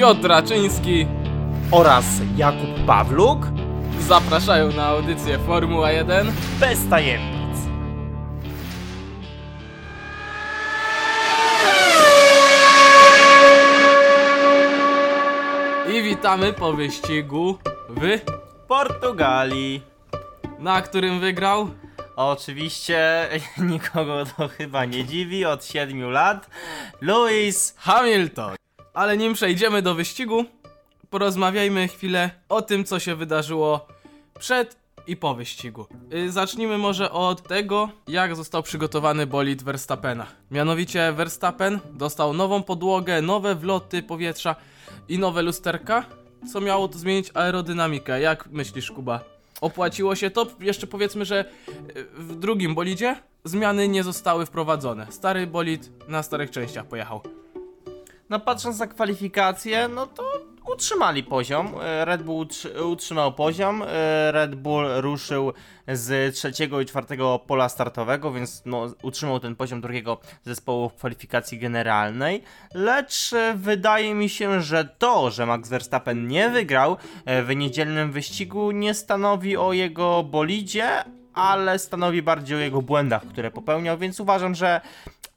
Piotr Raczyński oraz Jakub Pawluk zapraszają na audycję Formuła 1. bez tajemnic. I witamy po wyścigu w... Portugalii. Na którym wygrał? Oczywiście nikogo to chyba nie dziwi od 7 lat. Lewis Hamilton. Ale nim przejdziemy do wyścigu, porozmawiajmy chwilę o tym, co się wydarzyło przed i po wyścigu. Y, Zacznijmy może od tego, jak został przygotowany bolid Verstappena. Mianowicie Verstappen dostał nową podłogę, nowe wloty powietrza i nowe lusterka, co miało to zmienić aerodynamikę. Jak myślisz, Kuba? Opłaciło się to? Jeszcze powiedzmy, że y, w drugim bolidzie zmiany nie zostały wprowadzone. Stary bolid na starych częściach pojechał. No patrząc na kwalifikacje, no to utrzymali poziom. E, Red Bull utrzy- utrzymał poziom. e, Red Bull ruszył z trzeciego i czwartego pola startowego, więc no, utrzymał ten poziom drugiego zespołu w kwalifikacji generalnej. Lecz e, wydaje mi się, że to, że Max Verstappen nie wygrał w niedzielnym wyścigu, nie stanowi o jego bolidzie, ale stanowi bardziej o jego błędach, które popełniał, więc uważam, że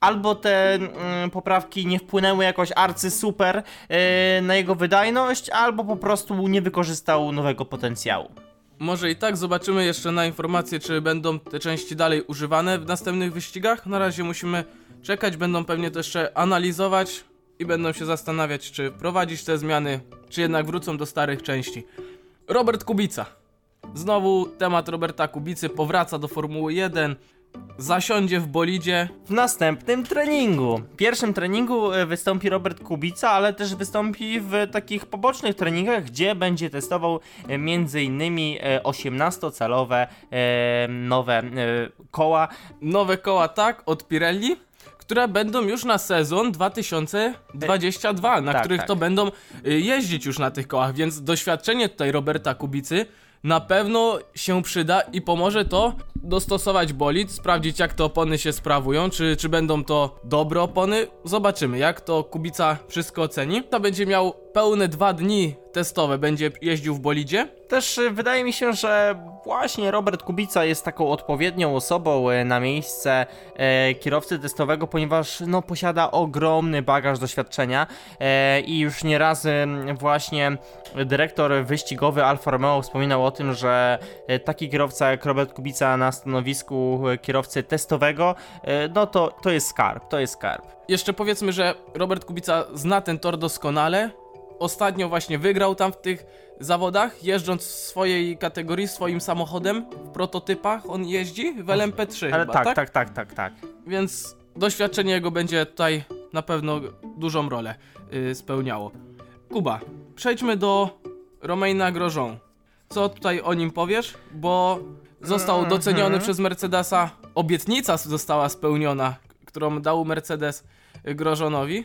albo te mm, poprawki nie wpłynęły jakoś arcy super yy, na jego wydajność, albo po prostu nie wykorzystał nowego potencjału. Może i tak zobaczymy jeszcze na informację, czy będą te części dalej używane w następnych wyścigach. Na razie musimy czekać, będą pewnie to jeszcze analizować i będą się zastanawiać, czy wprowadzić te zmiany, czy jednak wrócą do starych części. Robert Kubica. Znowu temat Roberta Kubicy powraca do Formuły 1, zasiądzie w bolidzie. W następnym treningu. W pierwszym treningu e, wystąpi Robert Kubica, ale też wystąpi w takich pobocznych treningach, gdzie będzie testował e, m.in. 18-calowe e, nowe koła. Nowe koła tak od Pirelli, które będą już na sezon 2022, na tak, których tak. to będą jeździć już na tych kołach, więc doświadczenie tutaj Roberta Kubicy na pewno się przyda i pomoże to dostosować bolid, sprawdzić jak te opony się sprawują, czy, czy będą to dobre opony. Zobaczymy jak to Kubica wszystko oceni. To będzie miał pełne dwa dni testowe, będzie jeździł w bolidzie. Też y, wydaje mi się, że właśnie Robert Kubica jest taką odpowiednią osobą y, na miejsce e, kierowcy testowego, ponieważ no, posiada ogromny bagaż doświadczenia i już nieraz y, właśnie dyrektor wyścigowy Alfa Romeo wspominał o tym, że taki kierowca jak Robert Kubica na stanowisku kierowcy testowego, no to, to jest skarb, to jest skarb. Jeszcze powiedzmy, że Robert Kubica zna ten tor doskonale. Ostatnio właśnie wygrał tam w tych zawodach, jeżdżąc w swojej kategorii, swoim samochodem w prototypach. On jeździ w LMP3 Ale chyba, tak, tak? tak, tak, tak, tak. Więc doświadczenie jego będzie tutaj na pewno dużą rolę y, spełniało. Kuba, przejdźmy do Romaina Grosjean. Co tutaj o nim powiesz? Bo został Mhm. doceniony przez Mercedesa. Obietnica została spełniona, którą dał Mercedes Grosjeanowi.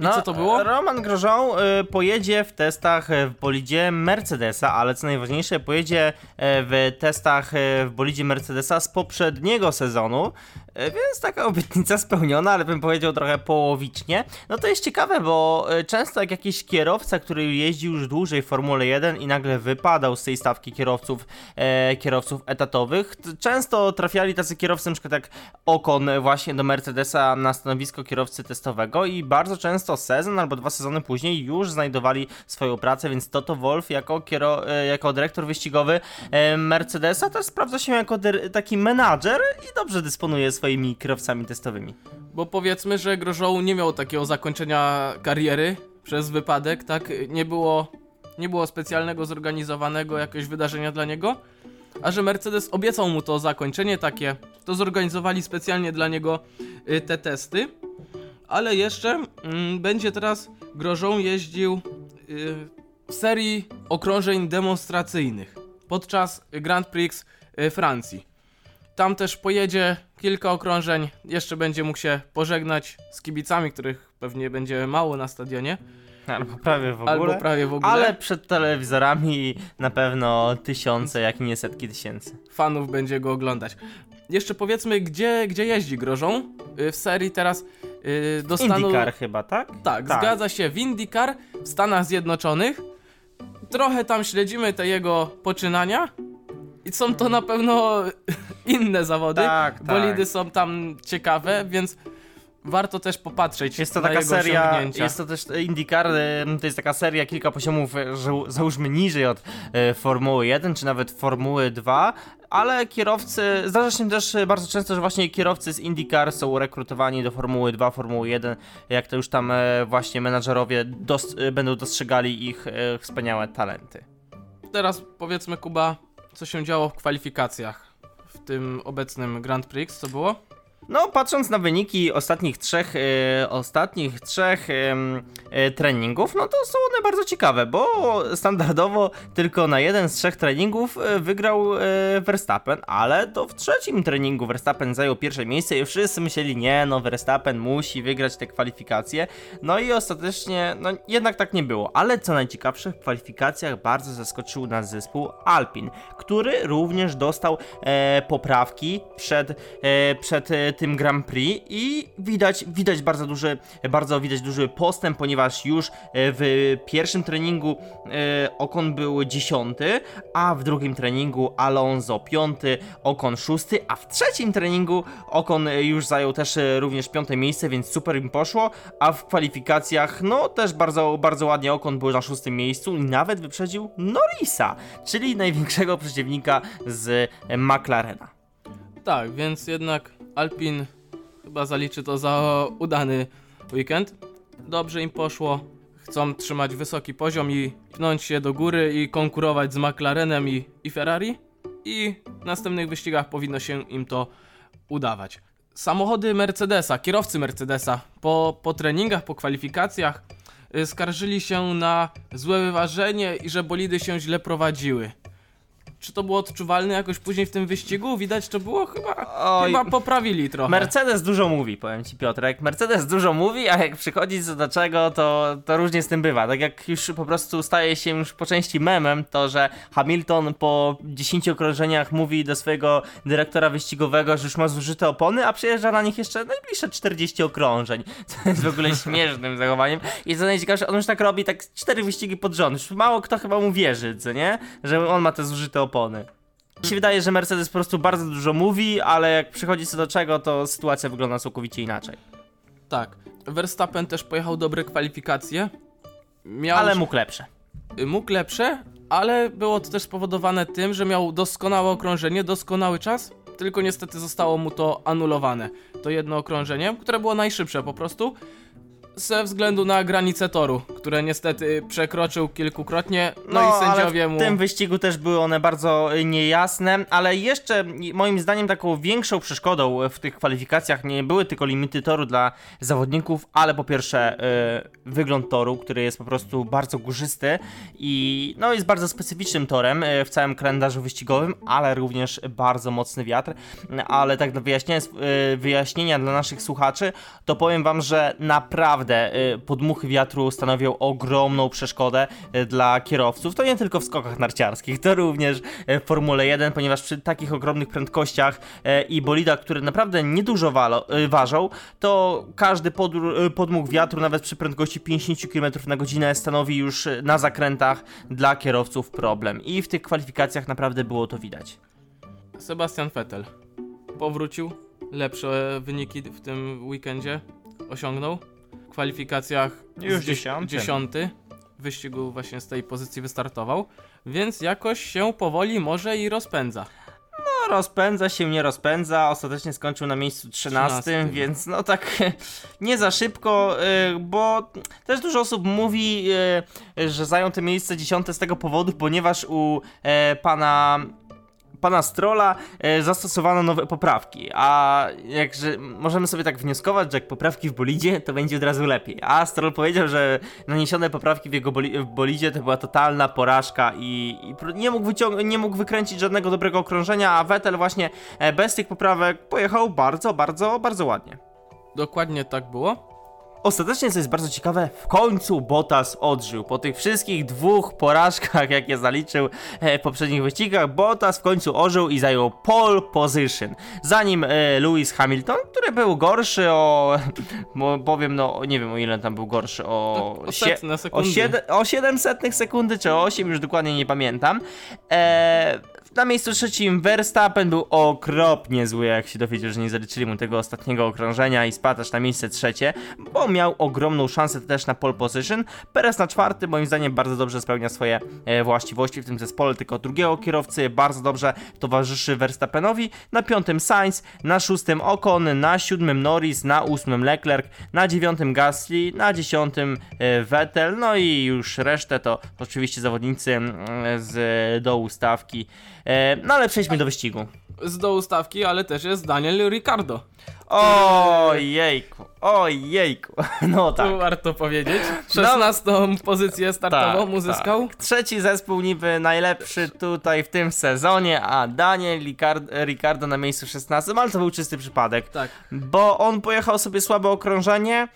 I co to było? Roman Grosjean y, pojedzie w testach y, w bolidzie Mercedesa, ale co najważniejsze, pojedzie y, w testach w bolidzie Mercedesa z poprzedniego sezonu, więc taka obietnica spełniona, ale bym powiedział trochę połowicznie. No to jest ciekawe, bo często jak jakiś kierowca, który jeździł już dłużej w Formule 1 i nagle wypadał z tej stawki kierowców, e, kierowców etatowych, często trafiali tacy kierowcy, np. jak Ocon właśnie do Mercedesa na stanowisko kierowcy testowego i bardzo często sezon albo dwa sezony później już znajdowali swoją pracę, więc Toto Wolff jako, kiero, e, jako dyrektor wyścigowy e, Mercedesa też sprawdza się jako taki menadżer i dobrze dysponuje swoimi kierowcami testowymi. Bo powiedzmy, że Grosjean nie miał takiego zakończenia kariery przez wypadek, tak? Nie było, nie było specjalnego zorganizowanego jakiegoś wydarzenia dla niego. A że Mercedes obiecał mu to zakończenie takie, to zorganizowali specjalnie dla niego y, te testy. Ale jeszcze mm, będzie teraz Grosjean jeździł y, w serii okrążeń demonstracyjnych podczas Grand Prix y, Francji. Tam też pojedzie kilka okrążeń, jeszcze będzie mógł się pożegnać z kibicami, których pewnie będzie mało na stadionie, Albo prawie w ogóle. albo prawie w ogóle. Ale przed telewizorami na pewno tysiące, jak nie setki tysięcy. fanów będzie go oglądać. Jeszcze powiedzmy, gdzie, gdzie jeździ Grożą. Y, w serii teraz y, do Stanu... IndyCar chyba, tak? Tak, zgadza się, w IndyCar w Stanach Zjednoczonych. Trochę tam śledzimy te jego poczynania. I są to na pewno inne zawody. Tak, tak. Bolidy są tam ciekawe, więc warto też popatrzeć Jest to taka seria, jest to też IndyCar, to jest taka seria kilka poziomów, e, że załóżmy niżej od e, Formuły 1, czy nawet Formuły 2, ale kierowcy, zdarza się też bardzo często, że właśnie kierowcy z IndyCar są rekrutowani do Formuły 2, Formuły 1, jak to już tam e, właśnie menadżerowie będą dostrzegali ich wspaniałe talenty. Teraz powiedzmy, Kuba, co się działo w kwalifikacjach w tym obecnym Grand Prix, co było? No, patrząc na wyniki ostatnich trzech, e, ostatnich trzech e, treningów, no to są one bardzo ciekawe, bo standardowo tylko na jeden z trzech treningów e, wygrał e, Verstappen, ale to w trzecim treningu Verstappen zajął pierwsze miejsce i wszyscy myśleli, nie no, Verstappen musi wygrać te kwalifikacje, no i ostatecznie, no jednak tak nie było, ale co najciekawsze, w kwalifikacjach bardzo zaskoczył nas zespół Alpin, który również dostał e, poprawki przed, e, przed e, tym Grand Prix i widać, widać bardzo duży, bardzo widać duży postęp, ponieważ już e, w pierwszym treningu e, Okon był dziesiąty, a w drugim treningu Alonso piąty, Okon szósty, a w trzecim treningu Okon e, już zajął też również piąte miejsce, więc super im poszło, a w kwalifikacjach no też bardzo, bardzo ładnie Okon był na szóstym miejscu i nawet wyprzedził Norrisa, czyli największego przeciwnika z McLarena. Tak, więc jednak Alpin chyba zaliczy to za udany weekend. Dobrze im poszło. Chcą trzymać wysoki poziom i pnąć się do góry i konkurować z McLarenem i, i Ferrari. I w następnych wyścigach powinno się im to udawać. Samochody Mercedesa, kierowcy Mercedesa po, po treningach, po kwalifikacjach y, skarżyli się na złe wyważenie i że bolidy się źle prowadziły. Czy to było odczuwalne jakoś później w tym wyścigu? Widać to było chyba. Oj. Chyba poprawili trochę. Mercedes dużo mówi, powiem ci Piotrek. Mercedes dużo mówi, a jak przychodzi co do czego, to, to różnie z tym bywa. Tak jak już po prostu staje się już po części memem, to że Hamilton po 10 okrążeniach mówi do swojego dyrektora wyścigowego, że już ma zużyte opony, a przyjeżdża na nich jeszcze najbliższe 40 okrążeń. Co jest w ogóle śmiesznym zachowaniem. I co najciekawsze, on już tak robi tak 4 wyścigi pod rząd. Już mało kto chyba mu wierzy, co nie? Że on ma te zużyte opony. Mi się wydaje, że Mercedes po prostu bardzo dużo mówi, ale jak przychodzi co do czego, to sytuacja wygląda całkowicie inaczej. Tak. Verstappen też pojechał dobre kwalifikacje. Miał, Ale mógł lepsze. mógł lepsze, ale było to też spowodowane tym, że miał doskonałe okrążenie, doskonały czas, tylko niestety zostało mu to anulowane. To jedno okrążenie, które było najszybsze po prostu, ze względu na granice toru, które niestety przekroczył kilkukrotnie, no, i sędziowie ale w mu... tym wyścigu też były one bardzo y, niejasne, ale jeszcze moim zdaniem taką większą przeszkodą y, w tych kwalifikacjach nie były tylko limity toru dla zawodników, ale po pierwsze y, wygląd toru, który jest po prostu bardzo górzysty i no jest bardzo specyficznym torem y, w całym kalendarzu wyścigowym, ale również bardzo mocny wiatr, ale tak dla wyjaśnienia, wyjaśnienia dla naszych słuchaczy, to powiem wam, że naprawdę y, podmuchy wiatru stanowią ogromną przeszkodę y, dla kierowców. To nie tylko w skokach narciarskich, to również y, w Formule 1, ponieważ przy takich ogromnych prędkościach i bolidach, które naprawdę niedużo walo, ważą, to każdy podr- podmuch wiatru, nawet przy prędkości 50 km na godzinę, stanowi już na zakrętach dla kierowców problem. I w tych kwalifikacjach naprawdę było to widać. Sebastian Vettel powrócił, lepsze wyniki w tym weekendzie osiągnął. Kwalifikacjach Już dziesiąty. wyścigu właśnie z tej pozycji wystartował, więc jakoś się powoli może i rozpędza. No, rozpędza się, nie rozpędza. Ostatecznie skończył na miejscu 13, 13. więc no tak nie za szybko, y, bo też dużo osób mówi, y, że zajął to miejsce 10 z tego powodu, ponieważ u e, pana pana Strola e, zastosowano nowe poprawki, a jakże możemy sobie tak wnioskować, że jak poprawki w bolidzie, to będzie od razu lepiej. A Stroll powiedział, że naniesione poprawki w jego boli w bolidzie to była totalna porażka i, i nie, mógł nie mógł wykręcić żadnego dobrego okrążenia, a Vettel właśnie e, bez tych poprawek pojechał bardzo, bardzo, bardzo ładnie. Dokładnie tak było. Ostatecznie, co jest bardzo ciekawe, w końcu Bottas odżył. Po tych wszystkich dwóch porażkach, jakie zaliczył e, w poprzednich wyścigach, Bottas w końcu ożył i zajął pole position. Zanim e, Lewis Hamilton, który był gorszy o, powiem, no nie wiem o ile tam był gorszy, o, Tak, o sekundy. o 700 sekundy czy o 8, już dokładnie nie pamiętam. E, na miejscu trzecim Verstappen był okropnie zły, jak się dowiedział, że nie zaliczyli mu tego ostatniego okrążenia i spadł na miejsce trzecie, bo miał ogromną szansę też na pole position. Perez na czwarty, moim zdaniem, bardzo dobrze spełnia swoje e, właściwości w tym zespole, tylko drugiego kierowcy bardzo dobrze towarzyszy Verstappenowi. Na piątym Sainz, na szóstym Ocon, na siódmym Norris, na ósmym Leclerc, na dziewiątym Gasly, na dziesiątym e, Vettel, no i już resztę to oczywiście zawodnicy mm, z dołu stawki. E, No ale przejdźmy do wyścigu. Z dołu stawki, ale też jest Daniel Ricardo. Ojejku, ojejku. No tak. Tu warto powiedzieć. 16 pozycję startową uzyskał. Tak. Trzeci zespół niby najlepszy tutaj w tym sezonie, a Daniel Ricard- Ricardo na miejscu 16, ale to był czysty przypadek. Tak. Bo on pojechał sobie słabe okrążenie,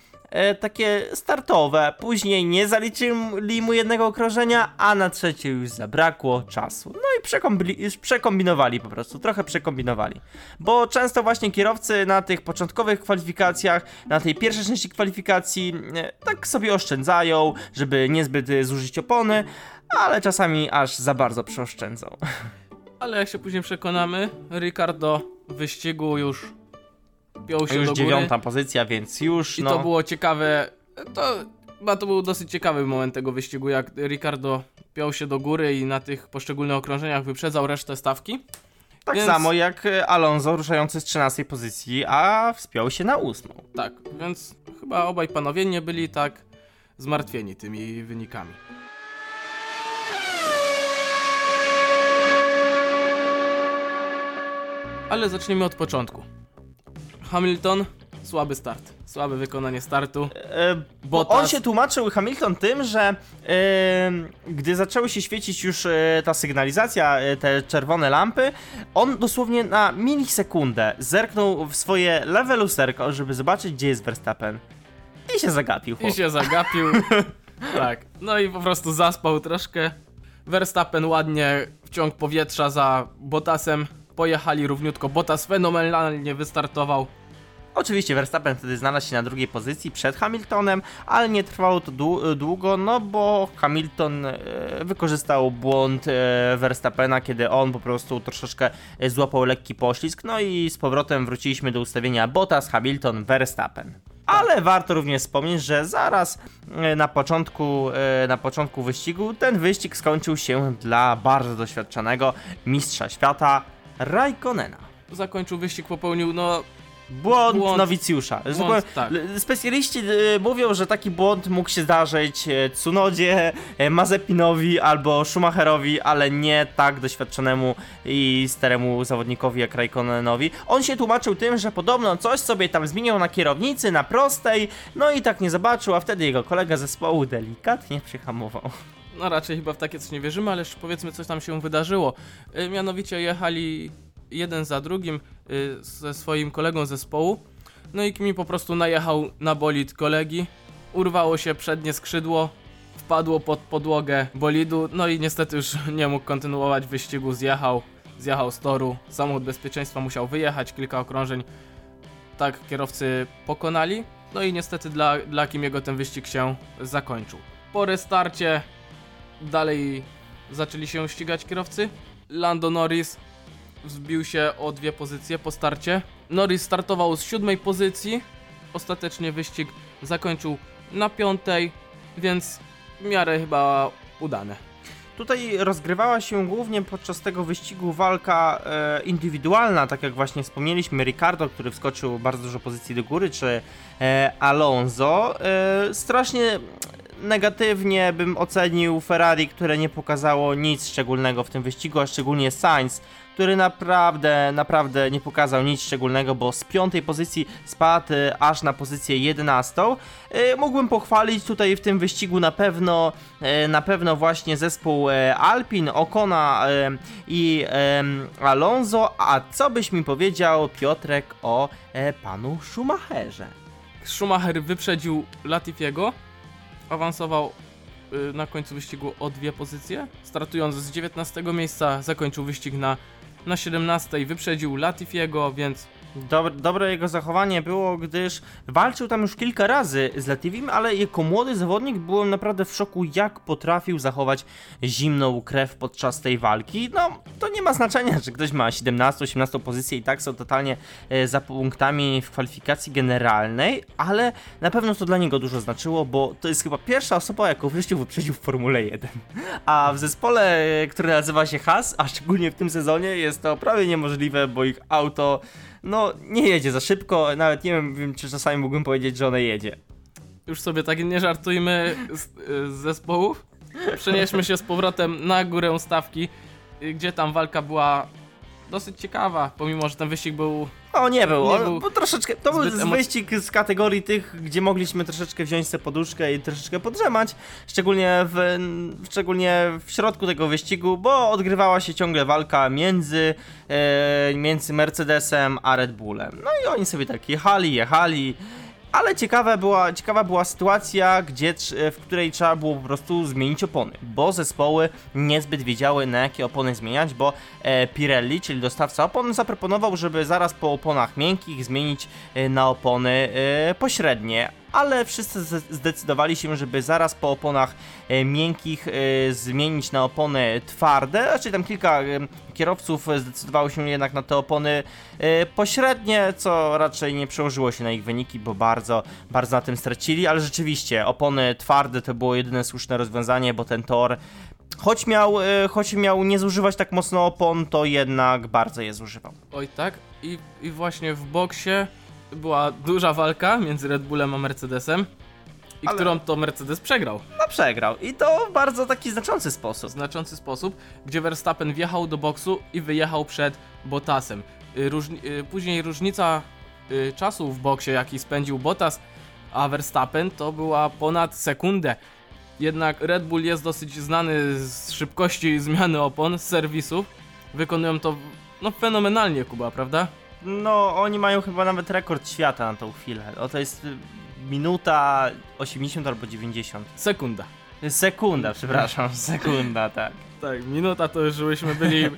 takie startowe. Później nie zaliczyli mu jednego okrążenia, a na trzecie już zabrakło czasu. No i przekombinowali po prostu, trochę przekombinowali. Bo często właśnie kierowcy na tych początkowych kwalifikacjach, na tej pierwszej części kwalifikacji, e, tak sobie oszczędzają, żeby niezbyt e, zużyć opony, ale czasami aż za bardzo przeoszczędzą. Ale jak się później przekonamy, Ricardo wyścigu już piął się Już do góry. dziewiąta pozycja, więc już I no... to było ciekawe. To chyba to był dosyć ciekawy moment tego wyścigu, jak Ricardo piął się do góry i na tych poszczególnych okrążeniach wyprzedzał resztę stawki. Tak Więc- samo jak e, Alonso ruszający z 13 pozycji, a wspiął się na ósmą. Tak, więc chyba obaj panowie nie byli tak zmartwieni tymi wynikami. Ale zacznijmy od początku. Hamilton, słaby start. Słabe wykonanie startu. E, bo on się tłumaczył, Hamilton, tym, że e, gdy zaczęły się świecić już e, ta sygnalizacja, e, te czerwone lampy, on dosłownie na milisekundę zerknął w swoje lewe lusterko, żeby zobaczyć, gdzie jest Verstappen. I się zagapił. I chłop. się zagapił. tak. No i po prostu zaspał troszkę. Verstappen ładnie w ciąg powietrza za Bottasem. Pojechali równiutko. Bottas fenomenalnie wystartował. Oczywiście Verstappen wtedy znalazł się na drugiej pozycji przed Hamiltonem, ale nie trwało to dłu- długo, no bo Hamilton e, wykorzystał błąd e, Verstappena, kiedy on po prostu troszeczkę e, złapał lekki poślizg, no i z powrotem wróciliśmy do ustawienia Bottas, Hamilton, Verstappen. Ale warto również wspomnieć, że zaraz na początku, na początku wyścigu ten wyścig skończył się dla bardzo doświadczonego mistrza świata Raikkonena. Zakończył wyścig, popełnił no Błąd, Błąd. nowicjusza. Zupełnie- tak. Specjaliści y, mówią, że taki błąd mógł się zdarzyć e, Tsunodzie, e, Mazepinowi albo Schumacherowi, ale nie tak doświadczonemu i staremu zawodnikowi jak Raikkonenowi. On się tłumaczył tym, że podobno coś sobie tam zmieniał na kierownicy, na prostej, no i tak nie zobaczył, a wtedy jego kolega zespołu delikatnie przyhamował. No raczej chyba w takie coś nie wierzymy, ale jeszcze powiedzmy coś tam się wydarzyło. Y, mianowicie jechali jeden za drugim y, ze swoim kolegą zespołu. No i Kimi po prostu najechał na bolid kolegi. Urwało się przednie skrzydło, wpadło pod podłogę bolidu, no i niestety już nie mógł kontynuować wyścigu, zjechał, zjechał z toru. Samochód bezpieczeństwa musiał wyjechać, kilka okrążeń tak kierowcy pokonali. No i niestety dla, dla Kimiego ten wyścig się zakończył. Po restarcie dalej zaczęli się ścigać kierowcy. Lando Norris wzbił się o dwie pozycje po starcie. Norris startował z siódmej pozycji. Ostatecznie wyścig zakończył na piątej, więc w miarę chyba udane. Tutaj rozgrywała się głównie podczas tego wyścigu walka e, indywidualna, tak jak właśnie wspomnieliśmy, Ricardo, który wskoczył bardzo dużo pozycji do góry, czy e, Alonso. E, strasznie negatywnie bym ocenił Ferrari, które nie pokazało nic szczególnego w tym wyścigu, a szczególnie Sainz, który naprawdę, naprawdę nie pokazał nic szczególnego, bo z piątej pozycji spadł e, aż na pozycję 11. E, Mógłbym pochwalić tutaj w tym wyścigu na pewno, e, na pewno właśnie zespół Alpin, Okona i Alonso, a co byś mi powiedział Piotrek o e, panu Schumacherze? Schumacher wyprzedził Latifiego, awansował y, na końcu wyścigu o dwie pozycje. Startując z 19 miejsca, zakończył wyścig na, na 17, wyprzedził Latifiego, więc Dobre, dobre jego zachowanie było, gdyż walczył tam już kilka razy z Lativim, ale jako młody zawodnik byłem naprawdę w szoku, jak potrafił zachować zimną krew podczas tej walki. No, to nie ma znaczenia, że ktoś ma 17-18 pozycję i tak są totalnie e, za punktami w kwalifikacji generalnej, ale na pewno to dla niego dużo znaczyło, bo to jest chyba pierwsza osoba, jaką w życiu wyprzedził w Formule 1. A w zespole, e, który nazywa się Haas, a szczególnie w tym sezonie, jest to prawie niemożliwe, bo ich auto no nie jedzie za szybko, nawet nie wiem, wiem czy czasami mógłbym powiedzieć, że one jedzie. już sobie tak nie żartujmy z, z zespołów. Przenieśmy się z powrotem na górę stawki, y, gdzie tam walka była dosyć ciekawa, pomimo że ten wyścig był O, nie był, Nie był bo troszeczkę, to był wyścig z kategorii tych, gdzie mogliśmy troszeczkę wziąć sobie poduszkę i troszeczkę podrzemać, szczególnie w, szczególnie w środku tego wyścigu, bo odgrywała się ciągle walka między, e, między Mercedesem a Red Bullem. No i oni sobie tak jechali, jechali, ale ciekawa była, ciekawa była sytuacja, gdzie, trz- w której trzeba było po prostu zmienić opony, bo zespoły niezbyt wiedziały na jakie opony zmieniać, bo e, Pirelli, czyli dostawca opon, zaproponował, żeby zaraz po oponach miękkich zmienić e, na opony e, pośrednie. Ale wszyscy zdecydowali się, żeby zaraz po oponach e, miękkich e, zmienić na opony twarde. Znaczy tam kilka e, kierowców zdecydowało się jednak na te opony pośrednie, co raczej nie przełożyło się na ich wyniki, bo bardzo, bardzo na tym stracili. Ale rzeczywiście opony twarde to było jedyne słuszne rozwiązanie, bo ten tor Choć miał, choć miał nie zużywać tak mocno opon, to jednak bardzo je zużywał. Oj tak, i, i właśnie w boksie była duża walka między Red Bullem a Mercedesem, i Ale- którą to Mercedes przegrał No przegrał i to w bardzo taki znaczący sposób. znaczący sposób, gdzie Verstappen wjechał do boksu i wyjechał przed Bottasem. Y, Różni, y, później różnica y, czasu w boksie, jaki spędził Bottas, a Verstappen to była ponad sekundę. Jednak Red Bull jest dosyć znany z szybkości zmiany opon, z serwisów. Wykonują to no fenomenalnie, Kuba, prawda? No, oni mają chyba nawet rekord świata na tą chwilę. O, to jest y, minuta 80 albo 90. Sekunda. Sekunda, przepraszam, sekunda, tak. Tak, minuta to już byśmy byli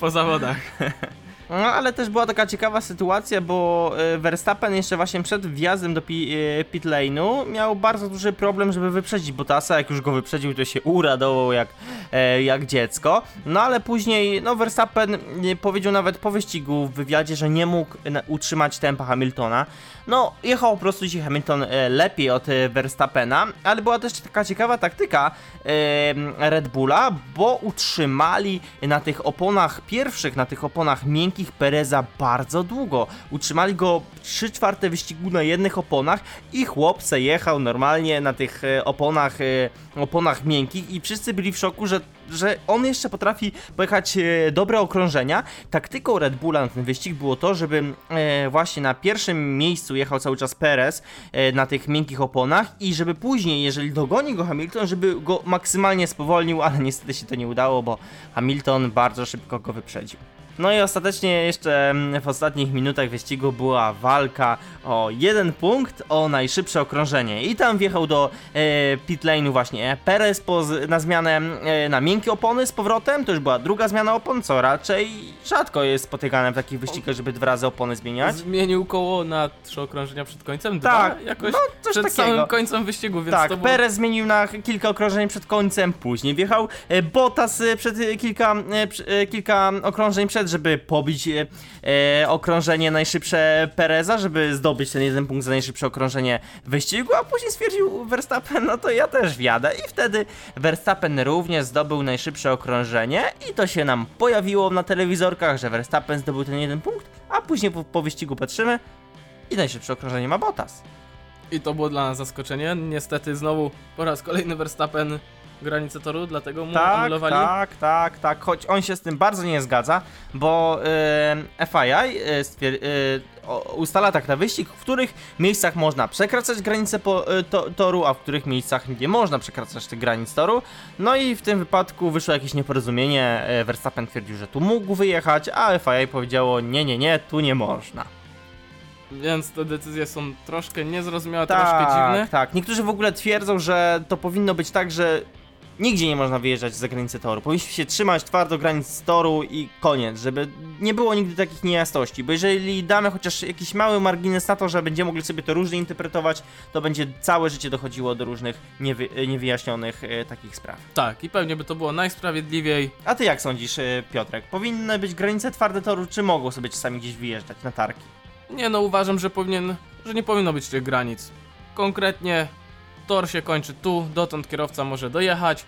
po zawodach. No, ale też była taka ciekawa sytuacja, bo e, Verstappen jeszcze właśnie przed wjazdem do e, pit lane'u miał bardzo duży problem, żeby wyprzedzić Bottasa. Jak już go wyprzedził, to się uradował jak, e, jak dziecko. No ale później, no Verstappen e, powiedział nawet po wyścigu w wywiadzie, że nie mógł utrzymać tempa Hamiltona. No, jechał po prostu dzisiaj Hamilton e, lepiej od e, Verstappena, ale była też taka ciekawa taktyka e, Red Bulla, bo utrzymali na tych oponach pierwszych, na tych oponach miękkich Pereza bardzo długo. Utrzymali go 3 czwarte wyścigu na jednych oponach i chłop se jechał normalnie na tych oponach, oponach miękkich i wszyscy byli w szoku, że że on jeszcze potrafi pojechać e, dobre okrążenia. Taktyką Red Bulla na ten wyścig było to, żeby e, właśnie na pierwszym miejscu jechał cały czas Perez e, na tych miękkich oponach i żeby później, jeżeli dogoni go Hamilton, żeby go maksymalnie spowolnił, ale niestety się to nie udało, bo Hamilton bardzo szybko go wyprzedził. No i ostatecznie jeszcze mm, w ostatnich minutach wyścigu była walka o jeden punkt, o najszybsze okrążenie. I tam wjechał do e, pit lane'u właśnie Perez po, na zmianę e, na miękkie opony z powrotem. To już była druga zmiana opon, co raczej rzadko jest spotykane w takich wyścigach, żeby dwa razy opony zmieniać. Zmienił koło na trzy okrążenia przed końcem? Dwa? Tak, jakoś no, coś przed takiego. samym końcem wyścigu, więc Tak, to było... Perez zmienił na kilka okrążeń przed końcem, później wjechał e, Bottas e, przed kilka, e, e, kilka okrążeń przed, żeby pobić e, e, okrążenie najszybsze Pereza, żeby zdobyć ten jeden punkt za najszybsze okrążenie wyścigu, a później stwierdził Verstappen, no to ja też wjadę i wtedy Verstappen również zdobył najszybsze okrążenie i to się nam pojawiło na telewizorkach, że Verstappen zdobył ten jeden punkt, a później po, po wyścigu patrzymy i najszybsze okrążenie ma Bottas. I to było dla nas zaskoczenie. Niestety znowu po raz kolejny Verstappen granicę toru, dlatego mu Tak, anulowali. tak, tak, tak, choć on się z tym bardzo nie zgadza, bo e, FII o- ustala tak na wyścig, w których miejscach można przekraczać granice po, e, to, toru, a w których miejscach nie można przekraczać tych granic toru. No i w tym wypadku wyszło jakieś nieporozumienie, e, Verstappen twierdził, że tu mógł wyjechać, a FII powiedziało nie, nie, nie, tu nie można. Więc te decyzje są troszkę niezrozumiałe, troszkę dziwne. Tak, tak. Niektórzy w ogóle twierdzą, że to powinno być tak, że nigdzie nie można wyjeżdżać za granicę toru. Powinniśmy się trzymać twardo granic toru i koniec, żeby nie było nigdy takich niejasności. Bo jeżeli damy chociaż jakiś mały margines na to, że będziemy mogli sobie to różnie interpretować, to będzie całe życie dochodziło do różnych niewy, niewyjaśnionych e, takich spraw. Tak, i pewnie by to było najsprawiedliwiej. A ty jak sądzisz, e, Piotrek? Powinny być granice twarde toru, czy mogą sobie czasami gdzieś wyjeżdżać na targi? Nie no, uważam, że powinien, że nie powinno być tych granic. Konkretnie tor się kończy tu, dotąd kierowca może dojechać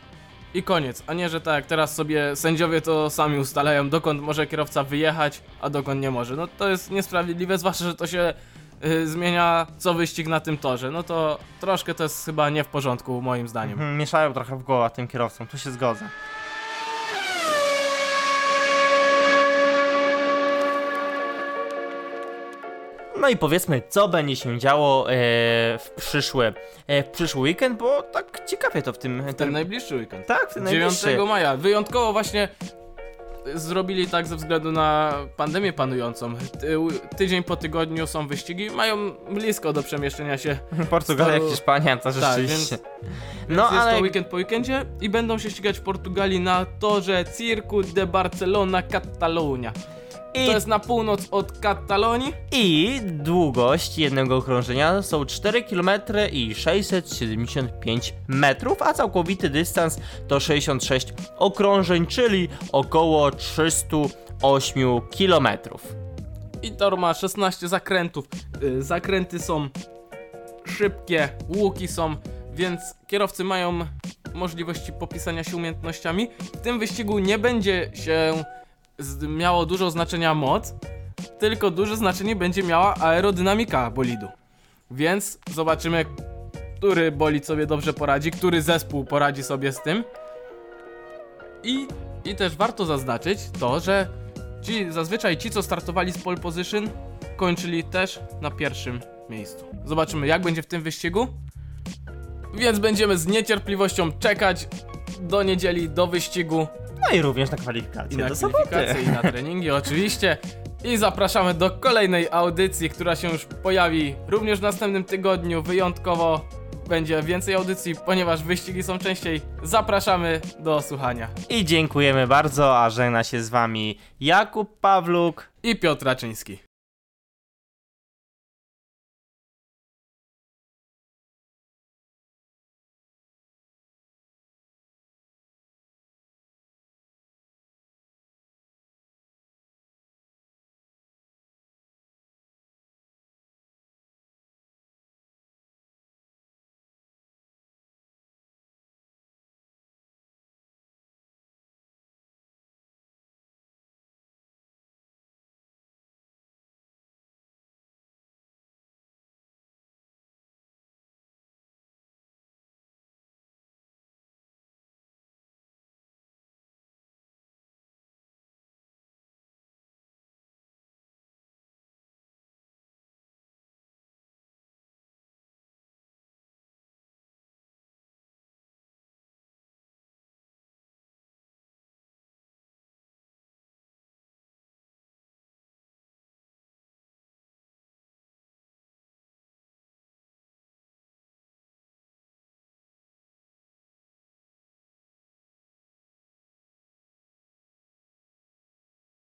i koniec. A nie, że tak teraz sobie sędziowie to sami ustalają, dokąd może kierowca wyjechać, a dokąd nie może. No to jest niesprawiedliwe, zwłaszcza, że to się y, zmienia co wyścig na tym torze. No to troszkę to jest chyba nie w porządku, moim zdaniem. Hmm, mieszają trochę w głowę tym kierowcom, tu się zgodzę. No i powiedzmy, co będzie się działo e, w, przyszły, e, w przyszły weekend, bo tak ciekawie to w tym... Ten najbliższy weekend. tak, w ten 9 najbliższy. maja. Wyjątkowo właśnie zrobili tak ze względu na pandemię panującą. Ty, tydzień po tygodniu są wyścigi, mają blisko do przemieszczenia się. Portugalia, jak to- Hiszpania, to Tak, rzeczywiście. więc, no więc jest ale to weekend po weekendzie i będą się ścigać w Portugalii na torze Circu de Barcelona Catalunya. I, To jest na północ od Katalonii. i długość jednego okrążenia są 4 km i 675 metrów, a całkowity dystans to 66 okrążeń, czyli około 308 kilometrów. I tor ma 16 zakrętów. Y, Zakręty są szybkie, łuki są, więc kierowcy mają możliwości popisania się umiejętnościami. W tym wyścigu nie będzie się miało dużo znaczenia moc, tylko duże znaczenie będzie miała aerodynamika bolidu. Więc zobaczymy, który bolid sobie dobrze poradzi, który zespół poradzi sobie z tym. I, I też warto zaznaczyć to, że ci, zazwyczaj ci, co startowali z pole position, kończyli też na pierwszym miejscu. Zobaczymy, jak będzie w tym wyścigu. Więc będziemy z niecierpliwością czekać do niedzieli, do wyścigu No i również na i kwalifikacje na do kwalifikacje i na treningi oczywiście. I zapraszamy do kolejnej audycji, która się już pojawi również w następnym tygodniu. Wyjątkowo będzie więcej audycji, ponieważ wyścigi są częściej. Zapraszamy do słuchania. I dziękujemy bardzo, a żegna się z wami Jakub Pawluk. I Piotr Raczyński.